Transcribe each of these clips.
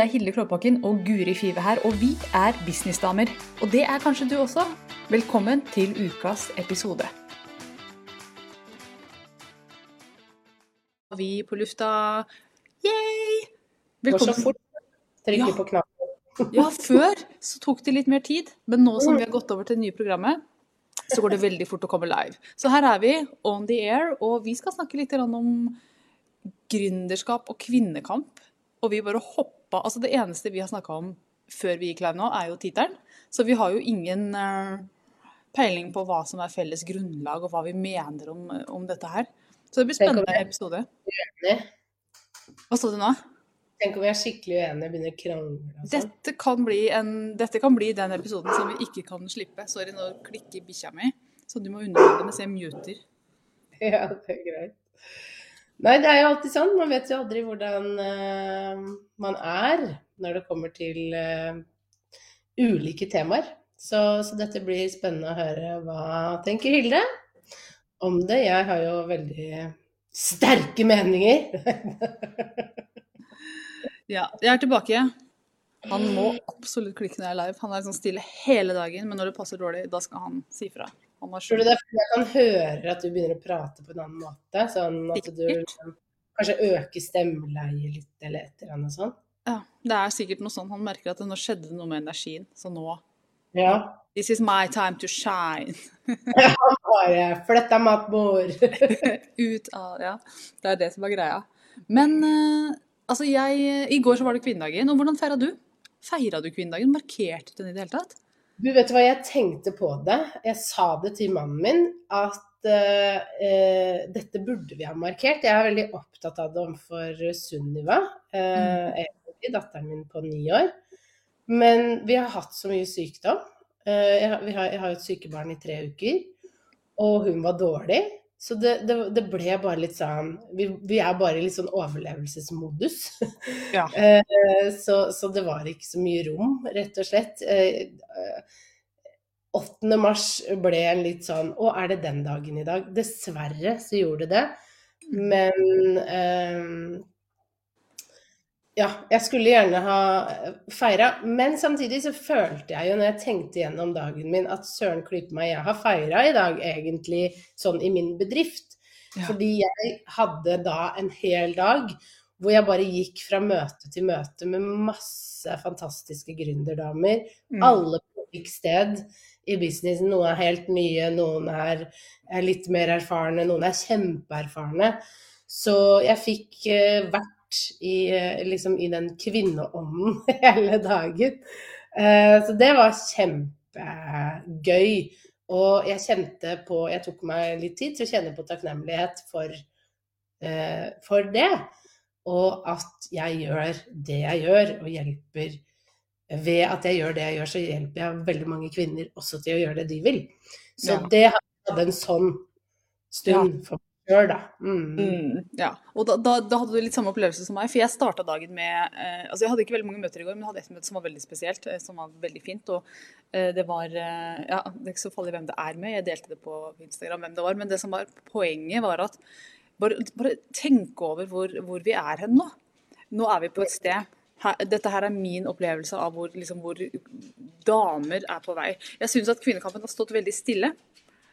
Det er Hilde Klåbakken og Guri Five her, og vi er businessdamer. Og det er kanskje du også. Velkommen til ukas episode. Vi på lufta. Yay! Går så fort. Trykker Ja. på knappen. Ja, før så tok det litt mer tid, men nå som vi har gått over til det nye programmet, så går det veldig fort å komme live. Så her er vi, on the air, og vi skal snakke litt om gründerskap og kvinnekamp. Og vi bare hoppa Altså det eneste vi har snakka om før vi gikk live nå, er jo tittelen. Så vi har jo ingen eh, peiling på hva som er felles grunnlag, og hva vi mener om, om dette her. Så det blir spennende episode. Uenig. Hva sa du nå? Tenk om vi er skikkelig uenige og begynner å krangle sånn. Dette kan, en, dette kan bli den episoden som vi ikke kan slippe. Sorry, nå klikker bikkja mi, så du må underholde å se muter. Ja, det er greit. Nei, det er jo alltid sånn. Man vet jo aldri hvordan uh, man er når det kommer til uh, ulike temaer. Så, så dette blir spennende å høre. Hva tenker Hilde om det? Jeg har jo veldig sterke meninger. Ja, jeg er tilbake. Han må absolutt klikke når jeg er live. Han er sånn stille hele dagen, men når det passer dårlig, da skal han si fra. Tror du det er fordi jeg kan høre at du begynner å prate på en annen måte? Sånn at du liksom, kanskje øker stemmeleiet litt, eller et eller annet sånt? Ja, det er sikkert noe sånn. Han merker at det nå skjedde noe med energien, så nå Ja. This is my time to shine. ja, Bare flytta matbord. Ut av Ja, det er det som er greia. Men eh, altså, jeg I går så var det kvinnedagen, og hvordan feira du? Feira du kvinnedagen? Markerte du den i det hele tatt? Du vet hva, jeg tenkte på det. Jeg sa det til mannen min at uh, dette burde vi ha markert. Jeg er veldig opptatt av det overfor Sunniva, uh, mm. datteren min på ni år. Men vi har hatt så mye sykdom. Uh, jeg, har- vi har, jeg har jo et sykebarn i tre uker, og hun var dårlig. Så det, det, det ble bare litt sånn vi, vi er bare i litt sånn overlevelsesmodus. Ja. Eh, så, så det var ikke så mye rom, rett og slett. Eh, eh, 8. mars ble en litt sånn Å, er det den dagen i dag? Dessverre så gjorde det det. Men eh, ja, jeg skulle gjerne ha feira. Men samtidig så følte jeg jo når jeg tenkte gjennom dagen min at søren klype meg, jeg har feira i dag egentlig sånn i min bedrift. Ja. Fordi jeg hadde da en hel dag hvor jeg bare gikk fra møte til møte med masse fantastiske gründerdamer. Mm. Alle på fikk sted i businessen. Noen er helt nye, noen er, er litt mer erfarne, noen er kjempeerfarne. Så jeg fikk eh, vært i, eh, liksom, i den kvinneånden hele dagen. Eh, så det var kjempegøy. Og jeg kjente på Jeg tok meg litt tid til å kjenne på takknemlighet for, eh, for det. Og at jeg gjør det jeg gjør, og hjelper Ved at jeg gjør det jeg gjør, så hjelper jeg veldig mange kvinner også til å gjøre det de vil. Så Ja. det hadde en sånn stund for meg sjøl, da. Mm. Mm, ja, og da, da, da hadde du litt samme opplevelse som meg, for jeg starta dagen med eh, Altså, jeg hadde ikke veldig mange møter i går, men jeg hadde et møte som var veldig spesielt, eh, som var veldig fint. Og eh, det var eh, Ja, det er ikke så farlig hvem det er med, jeg delte det på Instagram hvem det var, men det som var poenget, var at bare, bare tenk over hvor, hvor vi er hen nå. Nå er vi på et sted her, dette her er min opplevelse av hvor, liksom, hvor damer er på vei. Jeg syns at kvinnekampen har stått veldig stille.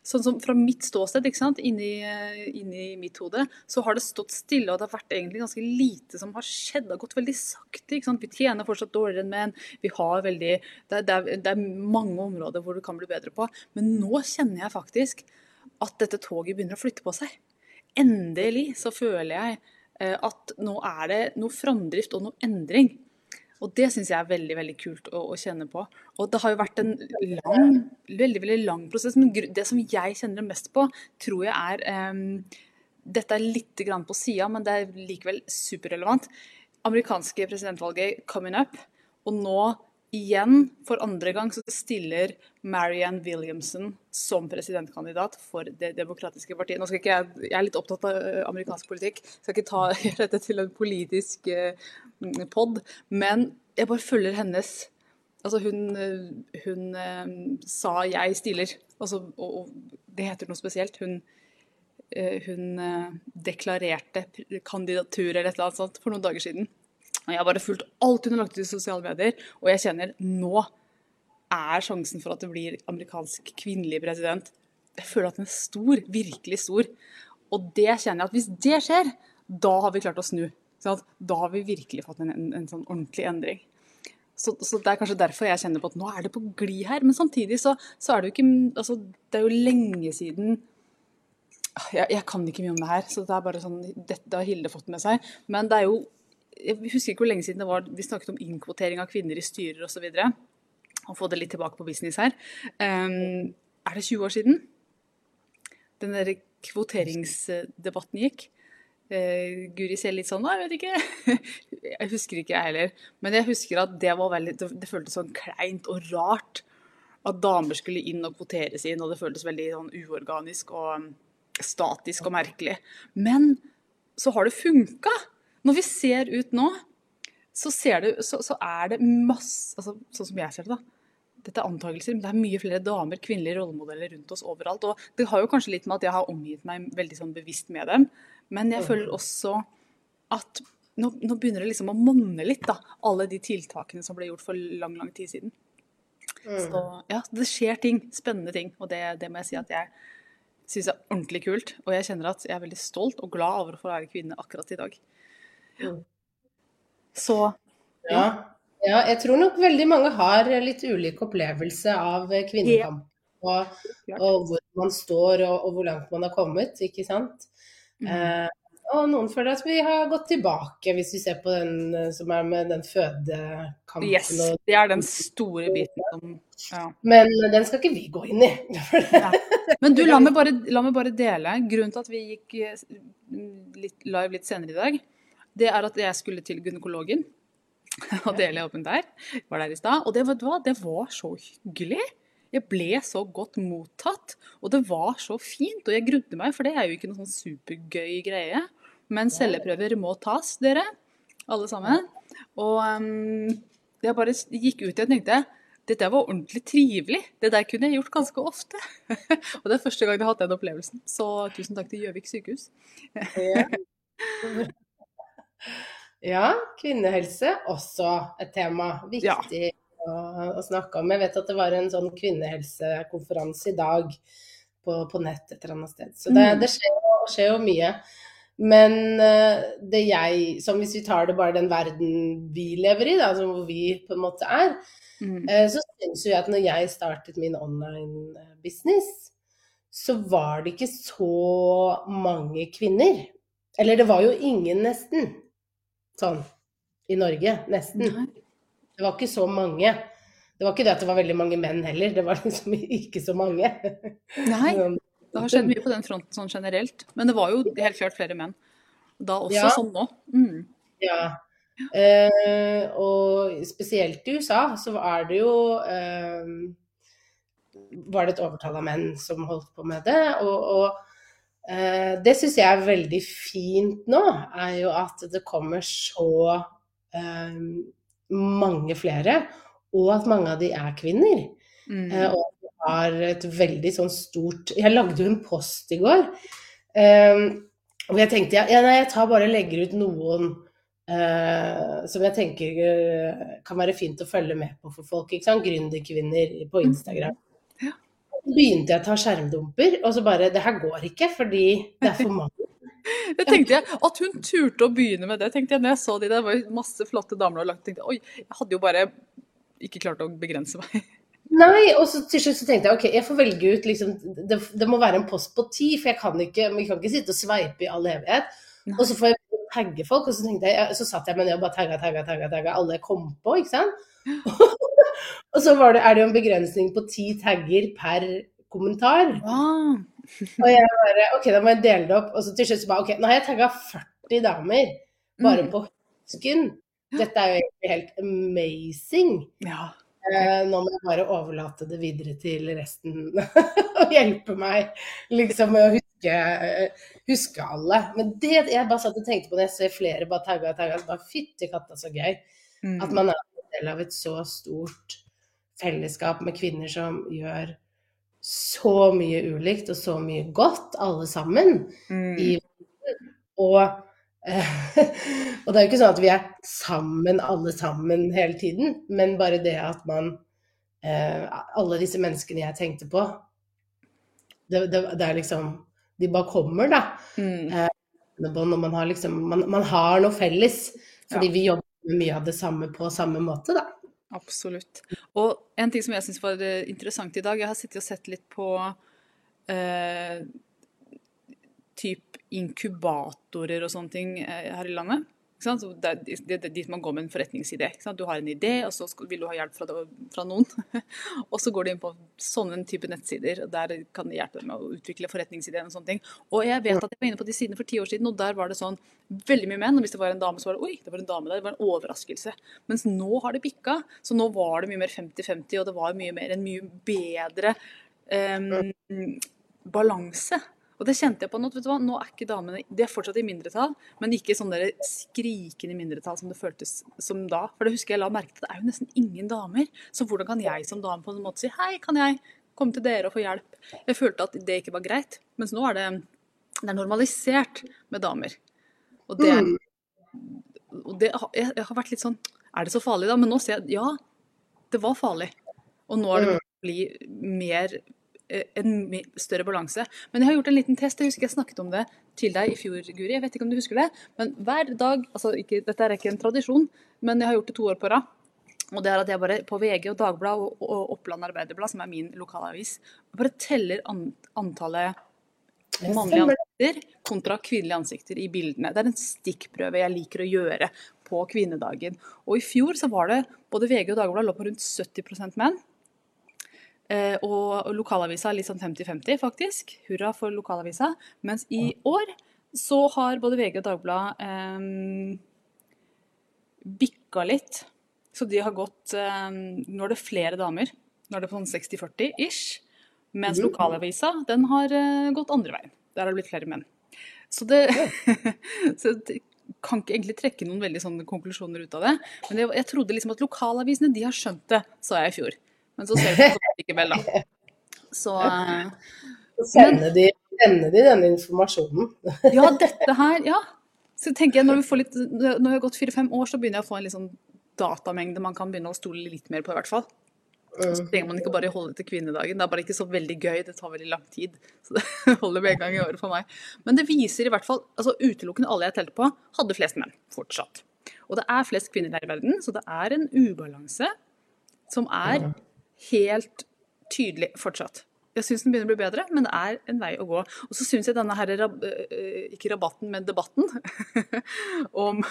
Sånn som fra mitt ståsted, ikke sant, inni, eh, inni mitt hode, så har det stått stille, og det har vært egentlig ganske lite som har skjedd. Det har gått veldig sakte. ikke sant, Vi tjener fortsatt dårligere enn menn. Vi har veldig, det, det, det er mange områder hvor du kan bli bedre på. Men nå kjenner jeg faktisk at dette toget begynner å flytte på seg. Endelig så føler jeg eh, at nå er det noe framdrift og noe endring. Og det syns jeg er veldig veldig kult å, å kjenne på. Og det har jo vært en lang, veldig veldig lang prosess, men det som jeg kjenner mest på, tror jeg er um, Dette er litt grann på sida, men det er likevel superrelevant. Amerikanske presidentvalget coming up, og nå igjen, for andre gang, så stiller Marianne Williamson som presidentkandidat for Det demokratiske partiet. Nå skal ikke jeg, jeg er litt opptatt av eh, amerikansk politikk, skal ikke ta dette til en politisk eh, pod, men jeg bare følger hennes Altså, hun, eh, hun sa 'jeg stiller', altså, og, og det heter noe spesielt. Hun, hun deklarerte kandidatur eller et eller annet sånt for noen dager siden. Og jeg har bare fulgt alt hun har lagt ut i sosiale medier, og jeg kjenner nå er sjansen for at det blir amerikansk kvinnelig president Jeg føler at den er stor. Virkelig stor. Og det kjenner jeg at hvis det skjer, da har vi klart å snu. Da har vi virkelig fått en, en, en sånn ordentlig endring. Så, så, Det er kanskje derfor jeg kjenner på at nå er det på glid her. Men samtidig så, så er det jo ikke altså, Det er jo lenge siden jeg, jeg, kan ikke mye om det her, så det er bare sånn Dette har Hilde fått med seg. Men det er jo Jeg husker ikke hvor lenge siden det var vi snakket om innkvotering av kvinner i styrer osv. Og få det litt tilbake på business her. Um, er det 20 år siden? Den der kvoteringsdebatten gikk? Uh, Guri ser litt sånn da, Jeg vet ikke. jeg husker ikke, jeg heller. Men jeg husker at det var veldig Det, det føltes sånn kleint og rart at damer skulle inn og kvoteres inn, og det føltes veldig sånn uorganisk og statisk og merkelig. Men så har det funka! Når vi ser ut nå, så, du, så, så er det masse altså, Sånn som jeg ser det, da dette er antakelser, men det er mye flere damer, kvinnelige rollemodeller rundt oss overalt. Og det har jo kanskje litt med at jeg har omgitt meg veldig sånn bevisst med dem. Men jeg føler også at nå, nå begynner det liksom å monne litt, da. Alle de tiltakene som ble gjort for lang, lang tid siden. Mm. Så ja, det skjer ting. Spennende ting. Og det, det må jeg si at jeg syns er ordentlig kult. Og jeg kjenner at jeg er veldig stolt og glad over å få være kvinne akkurat i dag. Så ja. Ja, jeg tror nok veldig mange har litt ulik opplevelse av kvinnekamp. Og, og, hvor man står og, og, hvor langt man har kommet, ikke sant. Mm. Eh, og noen føler at vi har gått tilbake, hvis vi ser på den eh, som er med den fødekampen. Yes, det er den store biten som ja. Men den skal ikke vi gå inn i. ja. Men du, la meg, bare, la meg, bare, dele. Grunnen til at vi gikk eh, litt live litt senere i dag, det er at jeg skulle til gynekologen og dele jobben der. Var der i stad. Og det, det var så hyggelig. Jeg ble så godt mottatt, og det var så fint. Og jeg grudde meg, for det er jo ikke noe sånn supergøy greie. Men celleprøver må tas, dere. Alle sammen. Og um, jeg bare gikk ut og tenkte dette var ordentlig trivelig. Det der kunne jeg gjort ganske ofte. og det er første gang jeg har hatt den opplevelsen. Så tusen takk til Gjøvik sykehus. Ja, kvinnehelse også et tema. Viktig ja. å, å, snakke om. Jeg vet at det var en sånn kvinnehelsekonferanse i dag på, på nett et eller annet sted. Så det, mm. det skjer, skjer, jo mye. Men uh, det jeg Som hvis vi tar det bare den verden vi lever i, da, altså hvor vi på en måte er, mm. uh, så syns jo jeg at når jeg startet min online eh, business, så var det ikke så mange kvinner. Eller det var jo ingen, nesten sånn i Norge, nesten. Det var ikke så mange. Det var ikke det at det var veldig mange menn heller, det var liksom ikke så mange. Nei, det har skjedd mye på den fronten sånn generelt. Men det var jo helt klart flere menn da også, ja. sånn nå. Mm. Ja. Eh, og spesielt i USA så er det jo eh, Var det et overtall av menn som holdt på med det. og, og det syns jeg er veldig fint nå, er jo at det kommer så eh, mange flere, og at mange av de er kvinner. Mm. Eh, og vi har et veldig sånn stort Jeg lagde jo en post i går. Eh, og jeg tenkte ja, nei, jeg tar bare og legger ut noen eh, som jeg tenker eh, kan være fint å følge med på for folk. ikke sant? Gründerkvinner på. Instagram begynte jeg å ta skjermdumper, og så bare Det her går ikke, fordi det er for mange. Det tenkte jeg, At hun turte å begynne med det, tenkte jeg når jeg så de der. Var jo masse flotte damer og lagt, tenkte jeg, oi, jeg hadde jo bare ikke klart å begrense meg. Nei, og så til slutt så tenkte jeg ok, jeg får velge ut liksom Det, det må være en post på ti, for jeg kan ikke, jeg kan ikke sitte og sveipe i all evighet. Nei. Og så får jeg tagge folk, og så tenkte jeg, så satt jeg med ned og bare tagga, tagga, tagga, tagga alle jeg kom på, ikke sant. Og så det, er det jo en begrensning på ti tagger per kommentar. Wow. og jeg bare OK, da må jeg dele det opp. Og så til slutt så bare OK, nå har jeg tagga 40 damer bare mm. på husken. Dette er jo egentlig helt amazing. Ja. Eh, nå må jeg bare overlate det videre til resten og hjelpe meg liksom med å huske, huske alle. Men det jeg bare satt og tenkte på når jeg ser flere bare tagga og tagga, bare fytti katta så gøy. Mm. At man er del av et så stort fellesskap med kvinner som gjør så mye ulikt og så mye godt, alle sammen. Mm. I, og og det er jo ikke sånn at vi er sammen alle sammen hele tiden, men bare det at man eh, Alle disse menneskene jeg tenkte på, det, det, det, er liksom De bare kommer, da. Mm. Når man har liksom man, man, har noe felles, fordi ja. vi jobber mye av det samme på samme måte, da. Absolutt. Og en ting som jeg syns var eh, interessant i dag, jeg har sittet og sett litt på eh, typ inkubatorer og sånne ting eh, her i landet. Det er, det dit man går med en forretningsidé. Du har en idé, og så vil du ha hjelp fra, fra noen. og så går du inn på sånne type nettsider, og der kan de hjelpe deg med å utvikle forretningsideen og sånne ting. Og jeg vet at jeg var inne på de sidene for ti år siden, og der var det sånn veldig mye menn. Og hvis det var en dame, så var det oi, det var en dame der. Det var en overraskelse. Mens nå har det bikka. Så nå var det mye mer 50-50, og det var mye mer en mye bedre um, balanse og det kjente jeg på nå. vet du hva, Nå er ikke damene De er fortsatt i mindretall, men ikke sånn der skrikende mindretall som det føltes som da. For det husker jeg la merke til, det er jo nesten ingen damer. Så hvordan kan jeg som dame på en måte si hei, kan jeg komme til dere og få hjelp? Jeg følte at det ikke var greit. Mens nå er det, det er normalisert med damer. Og det, og det jeg, jeg har vært litt sånn Er det så farlig, da? Men nå ser jeg ja, det var farlig. Og nå er det å bli mer en større balanse. Men jeg har gjort en liten test. Jeg husker jeg snakket om det til deg i fjor, Guri. Jeg vet ikke om du husker det. Men hver dag altså ikke, Dette er ikke en tradisjon, men jeg har gjort det to år på rad. Og det er at jeg bare på VG og Dagbladet og, og Oppland Arbeiderblad, som er min lokalavis, bare teller an, antallet mannlige ansikter kontra kvinnelige ansikter i bildene. Det er en stikkprøve jeg liker å gjøre på kvinnedagen. Og i fjor så var det både VG og Dagbladet lå på rundt 70% menn. Eh, og lokalavisa er litt sånn 50-50, faktisk. Hurra for lokalavisa. Mens i år så har både VG og Dagbladet eh, bikka litt. Så de har gått eh, Nå er det flere damer. Nå er det på sånn 60-40 ish. Mens mm. lokalavisa den har eh, gått andre veien. Der har det blitt flere menn. Så det, så det kan ikke egentlig trekke noen veldig sånne konklusjoner ut av det. Men jeg trodde liksom at lokalavisene de har skjønt det, sa jeg i fjor. Men så ser vi på likevel, da. Så, så sender, de, sender de denne informasjonen. ja, dette her, ja. Så tenker jeg, når vi, får litt, når vi har gått fire-fem år, så begynner jeg å få en sånn datamengde man kan begynne å stole litt mer på, i hvert fall. Så mm. trenger man ikke bare holde til kvinnedagen. Det er bare ikke så veldig gøy. Det tar veldig lang tid. Så det holder med en gang i året for meg. Men det viser i hvert fall altså Utelukkende alle jeg telte på, hadde flest menn fortsatt. Og det er flest kvinner her i verden, så det er en ubalanse som er helt tydelig fortsatt. Jeg syns den begynner å bli bedre, men det er en vei å gå. Og så syns jeg denne her, ikke rabatten, men debatten om,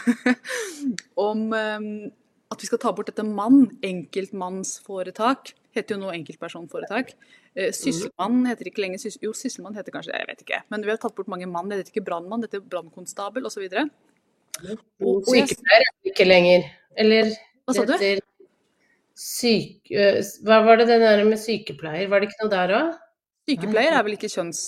om at vi skal ta bort dette mann, enkeltmannsforetak, heter jo nå enkeltpersonforetak. Sysselmann heter ikke lenger Jo, sysselmann heter kanskje det, jeg vet ikke. Men vi har tatt bort mange mann. Det heter ikke brannmann, det heter brannkonstabel osv. Sykepleier er ikke lenger. Eller Hva sa du? Syke... Hva var det det der med sykepleier, var det ikke noe der òg? Sykepleier er vel ikke kjønns...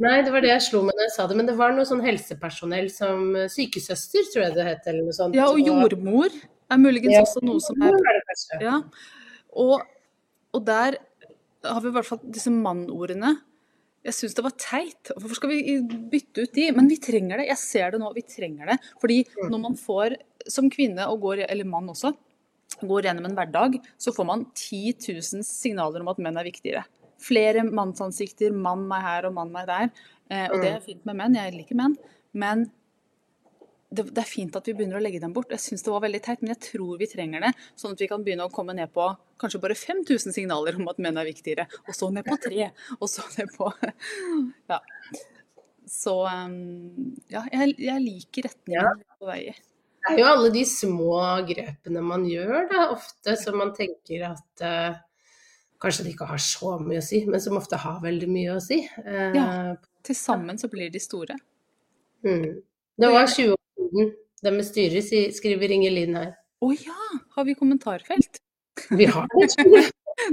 Nei, det var det jeg slo med når jeg sa det, men det var noe sånn helsepersonell som sykesøster, tror jeg det het, eller noe sånt. Ja, og jordmor er muligens ja, også noe som er, er Ja, og, og, der har vi i hvert fall disse mannordene. Jeg syns det var teit. Hvorfor skal vi bytte ut de? Men vi trenger det. Jeg ser det nå, vi trenger det. Fordi mm. når man får som kvinne, og går, eller mann også, går gjennom en hverdag, så får man 10 000 signaler om at menn er viktigere. Flere mannsansikter, mann meg her og mann meg der. Eh, og det er mm. fint med menn, jeg liker menn. Men det, det, er fint at vi begynner å legge dem bort. Jeg syns det var veldig teit, men jeg tror vi trenger det. Sånn at vi kan begynne å komme ned på kanskje bare 5000 signaler om at menn er viktigere. Og så ned på tre. Og så ned på Ja. Så um, ja, jeg, jeg liker retningen ja. på vei i. Det er jo alle de små grepene man gjør, da, ofte, som man tenker at uh, kanskje det ikke har så mye å si, men som ofte har veldig mye å si. Uh, ja, til sammen så blir de store. Mm. Det var 20 år siden. Det med styret, skriver Inger Linn her. Å oh, ja! Har vi kommentarfelt? Vi har det.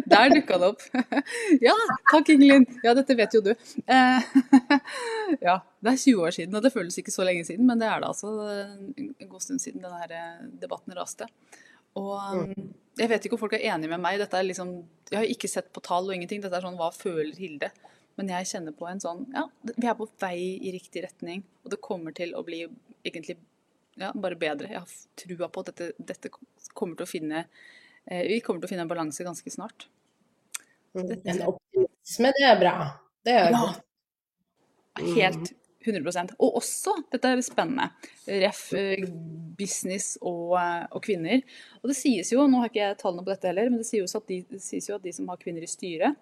Der dukka det opp. Ja, takk Ingelin. Ja, dette vet jo du. Eh, ja, det er 20 år siden, og det føles ikke så lenge siden, men det er det altså en god stund siden denne eh, debatten raste. Og mm. jeg vet ikke om folk er enige med meg. Dette er liksom, jeg har ikke sett på tall og ingenting. Dette er sånn hva føler Hilde? Men jeg kjenner på en sånn Ja, vi er på vei i riktig retning, og det kommer til å bli egentlig ja, bare bedre. Jeg har trua på at dette, dette kommer til å finne eh, Vi kommer til å finne en balanse ganske snart. Dette... en optimisme, det er bra. Det er ja. Helt 100% Og også, dette er spennende, ref eh, business og, eh, og, kvinner. Og det sies jo, nå har ikke jeg tallene på dette heller, men det sies, de, det sies jo at de som har kvinner i styret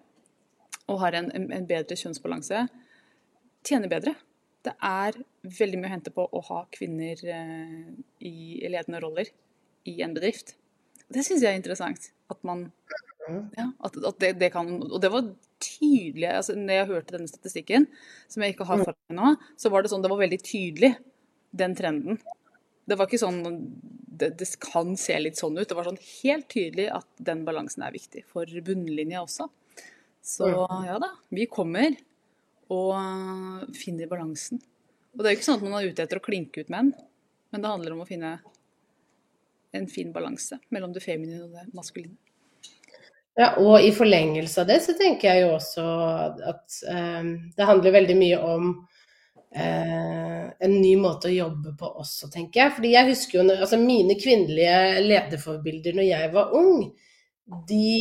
og har en, en bedre kjønnsbalanse, tjener bedre. Det er veldig mye å hente på å ha kvinner eh, i ledende roller i en bedrift. Det syns jeg er interessant. At man ja, at, at det, det, kan Og det var tydelig altså, Når jeg hørte denne statistikken, som jeg ikke har foran meg nå, så var det sånn det var veldig tydelig, den trenden. Det var ikke sånn det, det, kan se litt sånn ut. Det var sånn helt tydelig at den balansen er viktig for bunnlinja også. Så ja da, vi kommer og finner balansen. Og det er jo ikke sånn at man er ute etter å klinke ut menn, men det handler om å finne en fin balanse mellom det feminine og det maskuline. Ja, og i forlengelse av det så tenker jeg jo også at eh, det handler veldig mye om eh, en ny måte å jobbe på også, tenker jeg. Fordi jeg husker jo altså mine kvinnelige lederforbilder når jeg var ung, de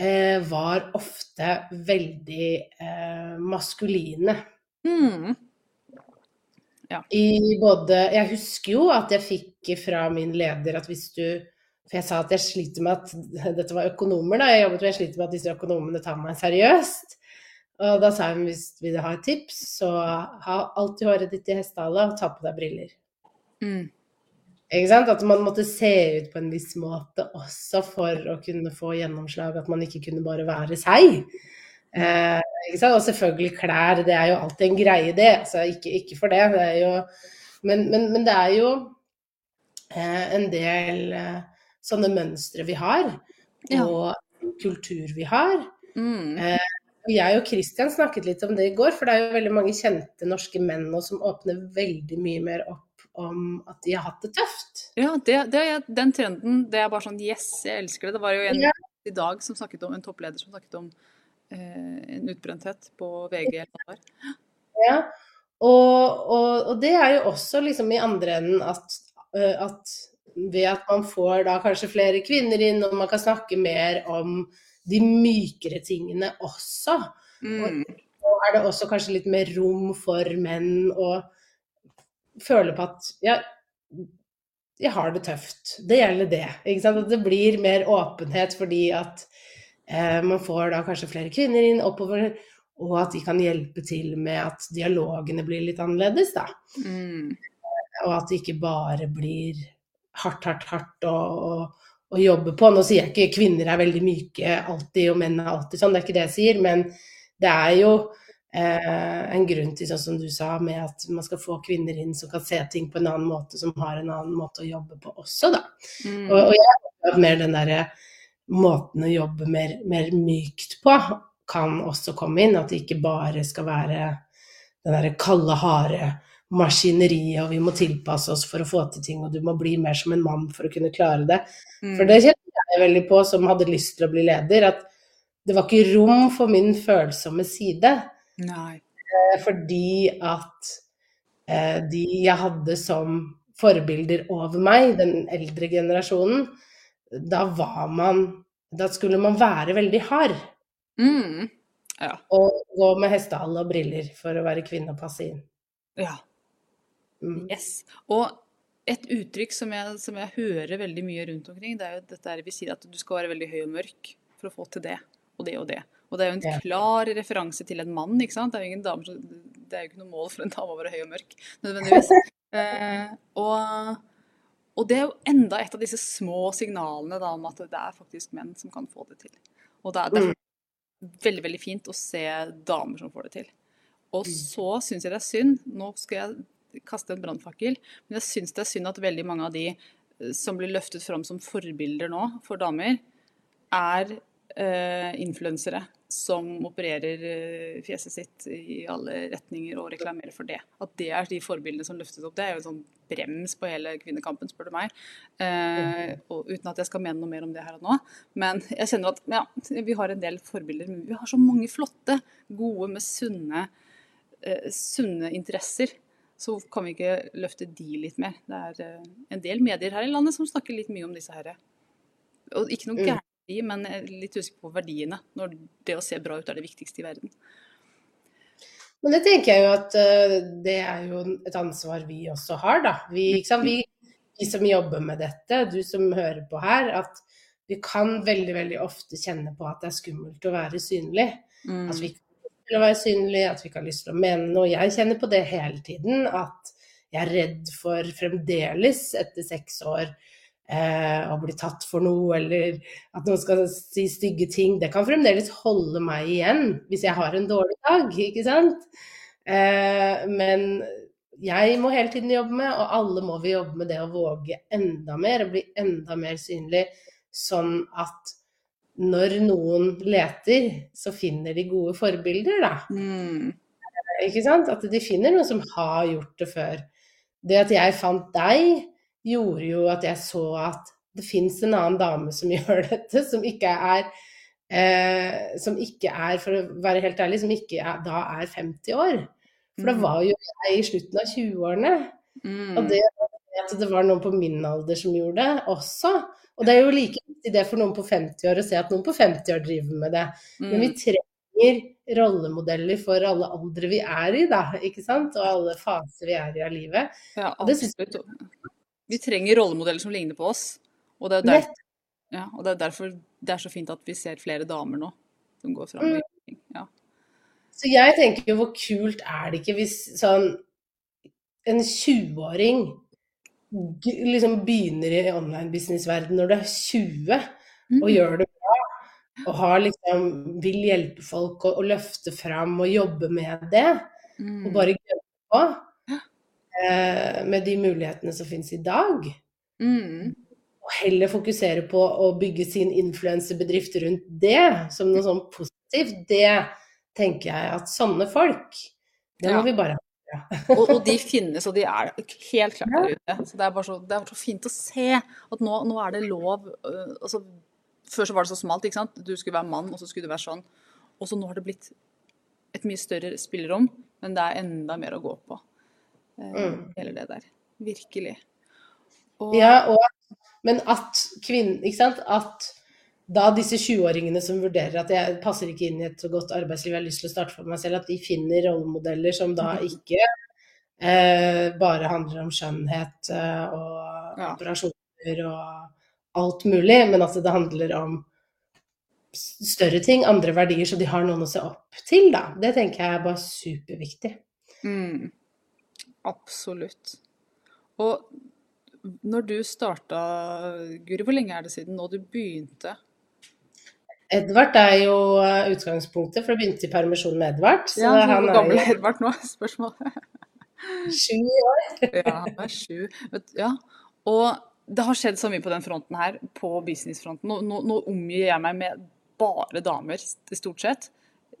eh, var ofte veldig eh, maskuline. Mm. Ja. I både Jeg husker jo at jeg fikk fra min leder at hvis du for jeg sa at jeg sliter med at Dette var økonomer, da. Jeg jobbet med jeg sliter med at disse økonomene tar meg seriøst. Og da sa hun hvis du vil ha et tips, så ha alltid håret ditt i hestehale og ta på deg briller. Mm. Ikke sant? At man måtte se ut på en viss måte også for å kunne få gjennomslag. At man ikke kunne bare være seg. Eh? Og selvfølgelig klær, det er jo alltid en greie, det. Altså, ikke, ikke for det. det er jo, men, men, men, det er jo eh, en del eh, sånne mønstre vi har, og kultur vi har. Mm. Eh, jeg og Christian snakket litt om det i går, for det er jo veldig mange kjente norske menn nå som åpner veldig mye mer opp om at de har hatt det tøft. Ja, det, det, den trenden, det er bare sånn yes, jeg elsker det. Det var jo en ja. i dag som snakket om, en toppleder som snakket om en utbrenthet på VG. Ja, og, og, og, det er jo også liksom i andre enden at, uh, at ved at man får da kanskje flere kvinner inn, og man kan snakke mer om de mykere tingene også. Mm. Og, er det også kanskje litt mer rom for menn å føle på at ja, jeg har det tøft. Det gjelder det. Ikke sant? At det blir mer åpenhet fordi at eh, man får da kanskje flere kvinner inn oppover, og at de kan hjelpe til med at dialogene blir litt annerledes, da. Mm. Og at det ikke bare blir hardt, hardt, hardt å, å, å, jobbe på. Nå sier jeg ikke kvinner er veldig myke alltid, og menn er alltid sånn, det er ikke det jeg sier. Men det er jo eh, en grunn til, sånn som du sa, med at man skal få kvinner inn som kan se ting på en annen måte, som har en annen måte å jobbe på også, da. Mm. Og, og, jeg har mer den derre måten å jobbe mer, mer mykt på kan også komme inn. At det ikke bare skal være den derre kalde, harde maskineriet, og vi må tilpasse oss for å få til ting, og du må bli mer som en mann for å kunne klare det. Mm. For det kjente jeg veldig på, som hadde lyst til å bli leder, at det var ikke rom for min følsomme side. Nei. Eh, fordi at eh, de jeg hadde som forbilder over meg, den eldre generasjonen, da var man Da skulle man være veldig hard. Mm. Ja. Og gå med hestehale og briller for å være kvinne og passe inn. Ja. Mm. Yes. Og et uttrykk som jeg, som jeg, hører veldig mye rundt omkring, det er jo dette vi sier at du skal være veldig høy og mørk for å få til det og det og det. Og det er jo en klar referanse til en mann, ikke sant. Det er jo, dame, det er jo ikke noe mål for en dame å være høy og mørk, nødvendigvis. eh, og, og, det er jo enda et av disse små signalene da, om at det er faktisk menn som kan få det til. Og det er mm. veldig, veldig fint å se damer som får det til. Og mm. så syns jeg det er synd, nå skal jeg kaste en brannfakkel. Men jeg syns det er synd at veldig mange av de eh, som blir løftet fram som forbilder nå for damer, er eh, influensere som opererer eh, fjeset sitt i alle retninger og reklamerer for det. At det er de forbildene som løftes opp. Det er jo en sånn brems på hele kvinnekampen, spør du meg. Eh, og uten at jeg skal mene noe mer om det her og nå. Men jeg kjenner at ja, vi har en del forbilder. Men vi har så mange flotte, gode, med sunne, eh, sunne interesser Så kan vi ikke løfte de litt mer? Det er eh, en del medier her i landet som snakker litt mye om disse her. Og ikke noe Mm. gærent men jeg er litt usikker på verdiene. Når det å se bra ut er det viktigste i verden. Men det tenker jeg jo at eh, det er jo et ansvar vi også har, da. Vi, vi, vi som jobber med dette, du som hører på her, at vi kan veldig, veldig ofte kjenne på at det er skummelt å være synlig. Mm. At vi ikke har lyst til å være synlig, at vi ikke har lyst til å mene noe. Jeg kjenner på det hele tiden, at jeg er redd for fremdeles, etter seks år, eh, å bli tatt for noe, eller at noen skal si stygge ting. Det kan fremdeles holde meg igjen hvis jeg har en dårlig dag, ikke sant? Eh, men jeg må hele tiden jobbe med, og alle må vi jobbe med det å våge enda mer, og bli enda mer synlig, sånn at når noen leter, så finner de gode forbilder, da. Mm. Ikke sant? At de finner noen som har gjort det før. Det at jeg fant deg, gjorde jo at jeg så at det fins en annen dame som gjør dette, som ikke er eh, Som ikke er, for å være helt ærlig, som ikke er, da er 50 år. For da Mm. var jo jeg i slutten av 20-årene. Mm. Og det at det var noen på min alder som gjorde det også. Og det er jo like viktig det for noen på 50 år å se at noen på 50 år driver med det. Men vi Mm. trenger rollemodeller for alle aldre vi er i, da. Ikke sant? Og alle faser vi er i av livet. Ja, Og det synes absolutt. Vi trenger rollemodeller som ligner på oss. Og det er, derfor, ja, og det er derfor det er så fint at vi ser flere damer nå som går fram. Mm. og. Ja. Så jeg tenker jo hvor kult er det ikke hvis sånn en 20-åring liksom begynner i online-business-verden når du er 20 og Mm. gjør det bra, og har liksom, vil hjelpe folk og, og løfte fram og jobbe med det, Mm. og bare gønne på med de mulighetene som finnes i dag. Mm. Og heller fokusere på å bygge sin influensebedrift rundt det, som noe sånn positivt. Det tenker jeg at sånne folk, det må Ja. vi bare Og, og de finnes, og de er helt klart der ute. Så det er bare så, det er så fint å se at nå, nå er det lov øh, altså, Før så var det så smalt, ikke sant. Du skulle være mann, og så skulle du være sånn. Og så nå har det blitt et mye større spillerom, men det er enda mer å gå på. Eh, Mm. Hele det der. Virkelig. Og, Ja, og, men at kvinner Ikke sant? At da disse 20-åringene som vurderer at jeg passer ikke inn i et så godt arbeidsliv, jeg har lyst til å starte for meg selv, at de finner rollemodeller som da ikke eh, bare handler om skjønnhet eh, og Ja. operasjoner og alt mulig, men at det handler om større ting, andre verdier, så de har noen å se opp til, da. Det tenker jeg er bare superviktig. Mm, absolutt. Og når du starta, Guri, hvor lenge er det siden nå du begynte? Edvard er jo utgangspunktet, for det begynte i permisjon med Edvard. Så Ja, han Hvor gammel er Edvard nå? Spørsmålet. sju år. Ja, han er sju. Ja. Og det har skjedd så mye på den fronten her, på businessfronten. Nå, nå, nå omgir jeg meg med bare damer, stort sett.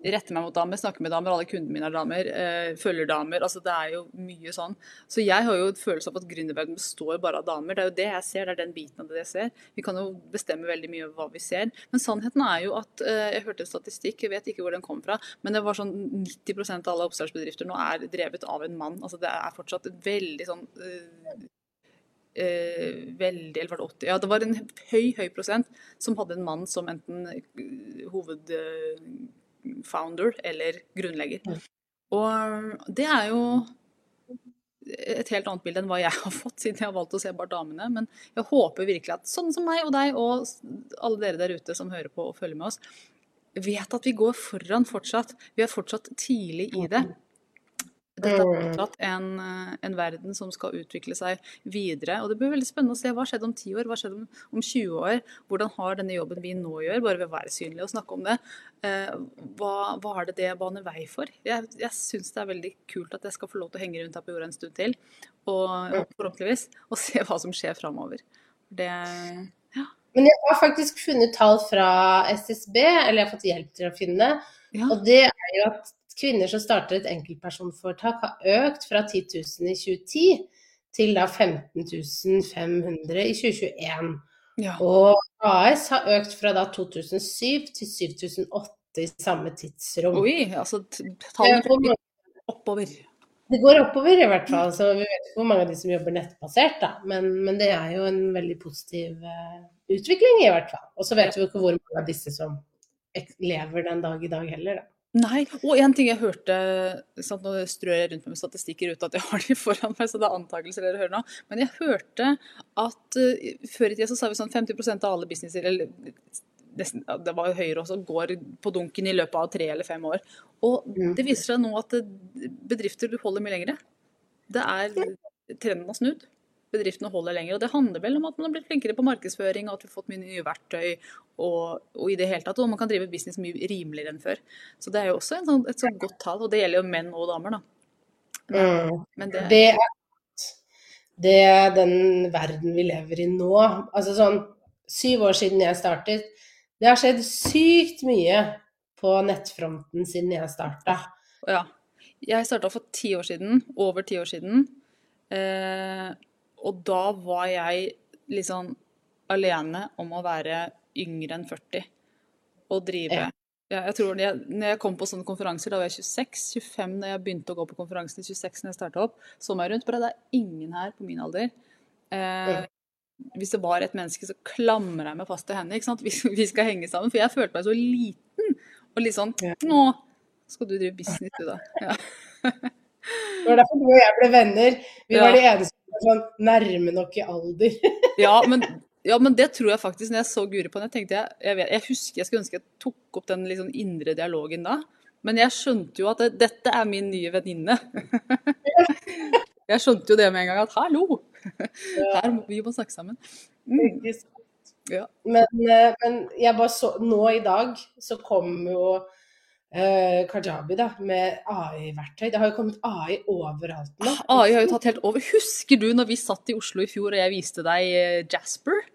Retter meg mot damer, snakker med damer, alle kundene mine er damer. Eh, følger damer. Altså det er jo mye sånn. Så jeg har jo en følelse av at gründerverdenen består bare av damer. Det er jo det jeg ser, det er den biten av det jeg ser. Vi kan jo bestemme veldig mye over hva vi ser. Men sannheten er jo at eh, Jeg hørte en statistikk, jeg vet ikke hvor den kom fra, men det var sånn 90 av alle oppstartsbedrifter nå er drevet av en mann. Altså det er fortsatt et veldig sånn eh, eh, veldig, eller var det 80? Ja, det var en høy, høy prosent som hadde en mann som enten eh, hovedfounder eller grunnlegger. Og det er jo et helt annet bilde enn hva jeg har fått, siden jeg har valgt å se bare damene. Men jeg håper virkelig at sånne som meg og deg og alle dere der ute som hører på og følger med oss, vet at vi går foran fortsatt. Vi er fortsatt tidlig i det. Dette er fortsatt en, eh, en verden som skal utvikle seg videre. Og det blir veldig spennende å se hva skjedde om 10 år, hva skjedde om, om 20 år. Hvordan har denne jobben vi nå gjør, bare ved å være synlig og snakke om det, eh, hva, hva er det det baner vei for? Jeg, jeg syns det er veldig kult at jeg skal få lov til å henge rundt her på jorda en stund til, og, og forhåpentligvis, og se hva som skjer framover. Det Men jeg har faktisk funnet tall fra SSB, eller jeg har fått hjelp til å finne, Ja. og det er jo at kvinner som starter et enkeltpersonforetak har økt fra 10 000 i 2010 til da 15 500 i 2021. ja. Og AS har økt fra da 2007 til 7008 i samme tidsrom. Oi, altså tallet hvor oppover. det går oppover i hvert fall. Så vi vet ikke hvor mange av de som jobber nettbasert, da. Men, men det er jo en veldig positiv uh, utvikling i hvert fall. Og så vet vi ikke hvor mange av disse som lever den dag i dag heller, da. Nei, og en ting jeg hørte sant, Nå strør jeg rundt med statistikker uten at jeg har de foran meg, så det er antakelser dere hører nå. Men jeg hørte at uh, før i tida så sa vi sånn 50% av alle businesser, eller det var jo høyere også, går på dunken i løpet av tre eller fem år. Og det viser seg nå at bedrifter holder mye lengre. Det er Trenden har snudd. Bedriftene holder lenger. Og det handler vel om at man har blitt flinkere på markedsføring, og at vi har fått mye nye verktøy og, og i det hele tatt. Og man kan drive business mye rimeligere enn før. Så det er jo også sånn, et sånt godt tall. Og det gjelder jo menn og damer, da. Mm. Men det, det, er, det er den verden vi lever i nå. Altså sånn Syv år siden jeg startet, det har skjedd sykt mye på nettfronten siden jeg starta. Ja. Jeg starta for ti år siden. Over ti år siden. Eh, og da var jeg liksom alene om å være yngre enn 40 og drive. Ja. Ja, jeg tror jeg, når jeg kom på sånne konferanser, da var jeg 26-25 når jeg begynte å gå på konferansen. 26 når jeg starta opp. Så meg rundt. Bare det er ingen her på min alder. Eh, hvis det var et menneske, så klamrer jeg meg fast til henne. ikke sant? Vi, skal henge sammen. For jeg følte meg så liten. Og litt sånn Nå skal du drive business, du, da. Ja. Det var derfor du og jeg ble venner. Vi var de eneste sånn nærme nok i alder. ja, men, ja, men det tror jeg faktisk. Når jeg så Guri på nett, tenkte jeg jeg, vet, jeg husker jeg skulle ønske jeg tok opp den liksom indre dialogen da. Men jeg skjønte jo at det, dette er min nye venninne. jeg skjønte jo det med en gang at hallo! Her må vi må snakke sammen. Mm. Ja. Men, eh, men, jeg bare så Nå i dag så kom jo eh, Kajabi da, med AI-verktøy. Det har jo kommet AI overalt nå. AI ah, har jo tatt helt over. Husker du når vi satt i Oslo i fjor og jeg viste deg eh, Jasper?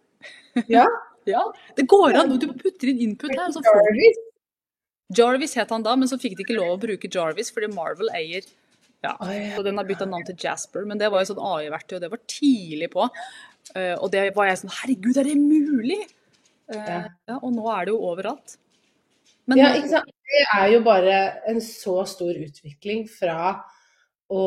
Ja. ja. Det går an. Du putter inn input her. Jarvis. Jarvis het han da, men så fikk de ikke lov å bruke Jarvis fordi Marvel eier ja, så den har bytta navn til Jasper, men det var jo sånn AI-verktøy, og det var tidlig på. Uh, og det var jeg sånn Herregud, er det mulig? Uh, ja. Og nå er det jo overalt. Men, ja, ikke sant. Det er jo bare en så stor utvikling fra å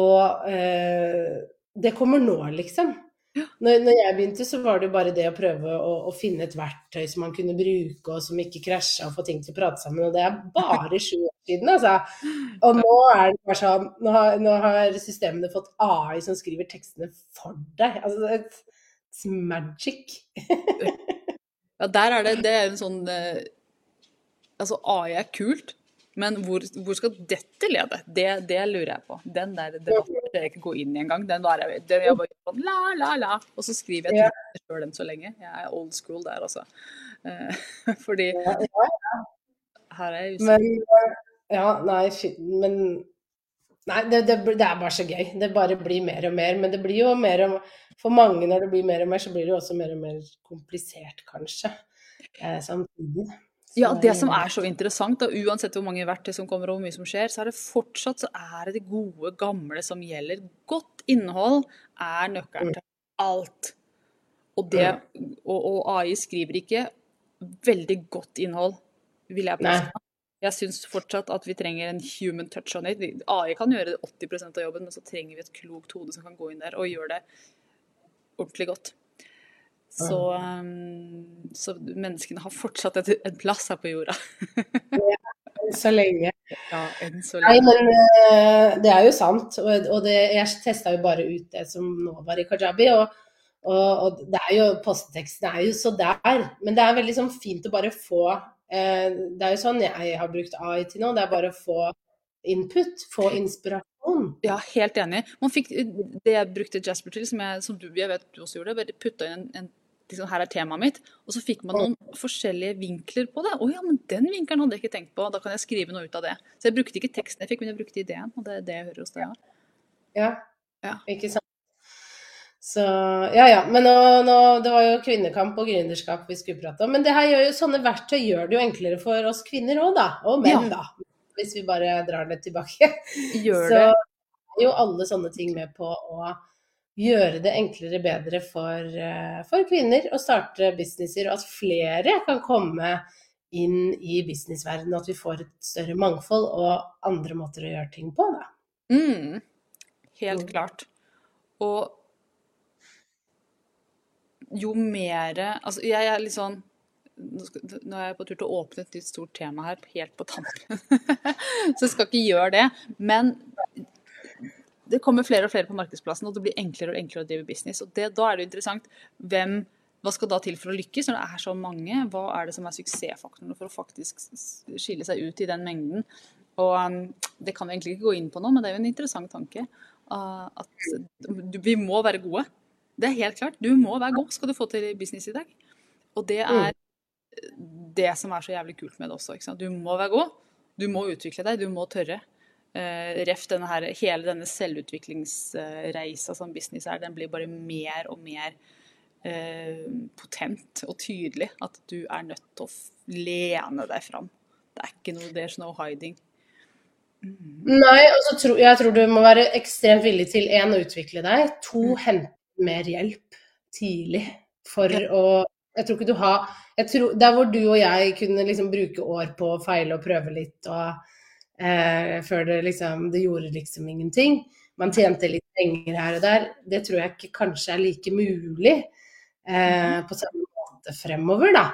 eh, Det kommer nå, liksom. Når, når, jeg begynte, så var det jo bare det å prøve å, å, finne et verktøy som man kunne bruke, og som ikke krasja, og få ting til å prate sammen. Og det er bare sju år siden, altså. Og nå er det bare sånn Nå har, nå har systemene fått AI som skriver tekstene for deg. Altså, it's magic. ja, der er det Det er en sånn eh, Altså, AI er kult. Men hvor, hvor, skal dette lede? Det, det, lurer jeg på. Den der debatten skal jeg ikke gå inn i engang. Den var jeg, den jeg bare sånn la, la, la. Og så skriver jeg til sjøl enn så lenge. Jeg er old school der, altså. Eh, fordi her er jeg usikker. Men, ja, nei, men Nei, det, det, det, er bare så gøy. Det bare blir mer og mer. Men det blir jo mer og For mange når det blir mer og mer, så blir det jo også mer og mer komplisert, kanskje. Eh, samtidig. Ja, det som er så interessant, da, uansett hvor mange verktøy som kommer og hvor mye som skjer, så er det fortsatt så er det det gode, gamle som gjelder. Godt innhold er nøkkelen mm. til alt. Og, det, og, og, AI skriver ikke veldig godt innhold, vil jeg påstå. Jeg syns fortsatt at vi trenger en human touch on it. AI kan gjøre 80% av jobben, men så trenger vi et klokt hode som kan gå inn der og gjøre det ordentlig godt. Så, um, så menneskene har fortsatt en plass her på jorda. ja, enn så lenge. Ja, enn så lenge. Nei, men uh, det er jo sant. Og, det, jeg testa jo bare ut det som nå var i Kajabi. Og, og, og det er jo, postteksten er jo så der. Men det er veldig sånn fint å bare få uh, Det er jo sånn jeg har brukt AI til nå. Det er bare å få input, få inspirasjon. Ja, helt enig. Man fikk det jeg brukte Jasper til, som, jeg, som du jeg vet du også gjorde, bare putta inn en, en liksom, her er temaet mitt. Og så fikk man noen forskjellige vinkler på det. Å ja, men den vinkelen hadde jeg ikke tenkt på. Da kan jeg skrive noe ut av det. Så jeg brukte ikke teksten jeg fikk, men jeg brukte ideen. Og det er det jeg hører hos deg. Ja. ja. Ikke sant. Så ja ja. Men nå, nå, det var jo kvinnekamp og gründerskap vi skulle prate om. Men det her gjør jo, sånne verktøy gjør det jo enklere for oss kvinner òg, da. Og menn, ja. da. Hvis vi bare drar det tilbake. Gjør det. Så er jo alle sånne ting med på å gjøre det enklere bedre for, eh, for, kvinner å starte businesser, og at flere kan komme inn i businessverdenen, og at vi får et større mangfold og andre måter å gjøre ting på. Da. Mm. Helt klart. Og jo mer Altså, jeg er litt sånn nå er jeg på tur til å åpne et nytt stort tema her, helt på tampen. Så jeg skal ikke gjøre det. Men det kommer flere og flere på markedsplassen, og det blir enklere og enklere å drive business. Og det, da er det interessant hvem hva skal da til for å lykkes når det er så mange? Hva er det som er suksessfaktorene for å faktisk skille seg ut i den mengden? Og um, Det kan vi egentlig ikke gå inn på nå, men det er jo en interessant tanke. uh, at vi må være gode. Det er helt klart. Du må være god skal du få til business i dag. Og det er det som er så jævlig kult med det også. Du må være god. Du må utvikle deg. Du må tørre. Uh, ref denne her, hele denne selvutviklingsreisa som business er, den blir bare mer og mer eh, potent og tydelig. At du er nødt til å lene deg fram. Det er ikke noe There's no hiding. Nei, altså, tro, jeg tror du må være ekstremt villig til én å utvikle deg, to hente mer hjelp tidlig for Ja. å Jeg tror ikke du har jeg tror, Der hvor du og jeg kunne liksom bruke år på å feile og prøve litt og eh, før det liksom Det gjorde liksom ingenting. Man tjente litt penger her og der. Det tror jeg ikke kanskje er like mulig eh, på samme måte fremover, da.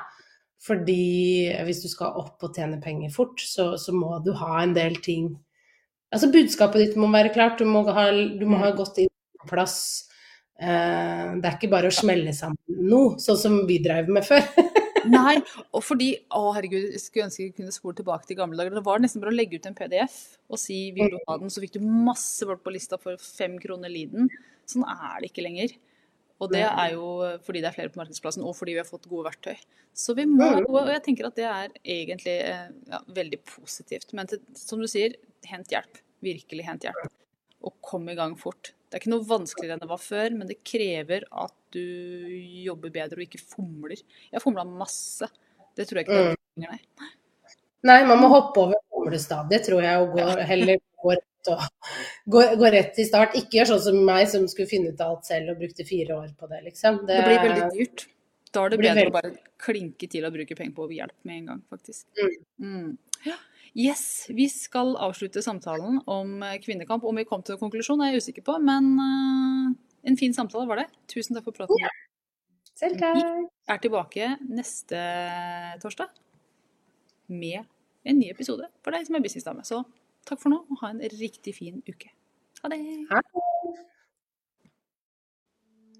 Fordi hvis du skal opp og tjene penger fort, så, så må du ha en del ting Altså budskapet ditt må være klart, du må ha, du må ha gått inn plass. Eh, det er ikke bare å smelle sammen noe, sånn som vi drev med før. Nei, og fordi Å, herregud, jeg skulle ønske jeg kunne spole tilbake til gamle dager. Det var nesten bare å legge ut en PDF og si 'vil du ha den', så fikk du masse folk på lista for fem kroner liden. Sånn er det ikke lenger. Og det er jo fordi det er flere på markedsplassen, og fordi vi har fått gode verktøy. Så vi må ha gode, og jeg tenker at det er egentlig eh, ja, veldig positivt. Men til, som du sier, hent hjelp. Virkelig hent hjelp. Og kom i gang fort. Det er ikke noe vanskeligere enn det var før, men det krever at du jobber bedre og ikke fomler. Jeg fomla masse. Det tror jeg ikke det er lenger, nei. Nei, man må hoppe over fomlestadiet, tror jeg, og gå, heller gå rett, og, gå, gå rett i start. Ikke gjør sånn som meg, som skulle finne ut av alt selv og brukte fire år på det, liksom. Det blir veldig dyrt. Da er det Det bedre å bare klinke til og bruke penger på hjelp med en gang, faktisk. Mm. Ja. Yes, vi skal avslutte samtalen om eh, kvinnekamp. Om vi kom til en konklusjon, er jeg usikker på, men eh, en fin samtale var det. Tusen takk for praten. Selv takk. Vi er tilbake neste torsdag med en ny episode for deg som er businessdame. Så takk for nå, og ha en riktig fin uke. Ha det! Ha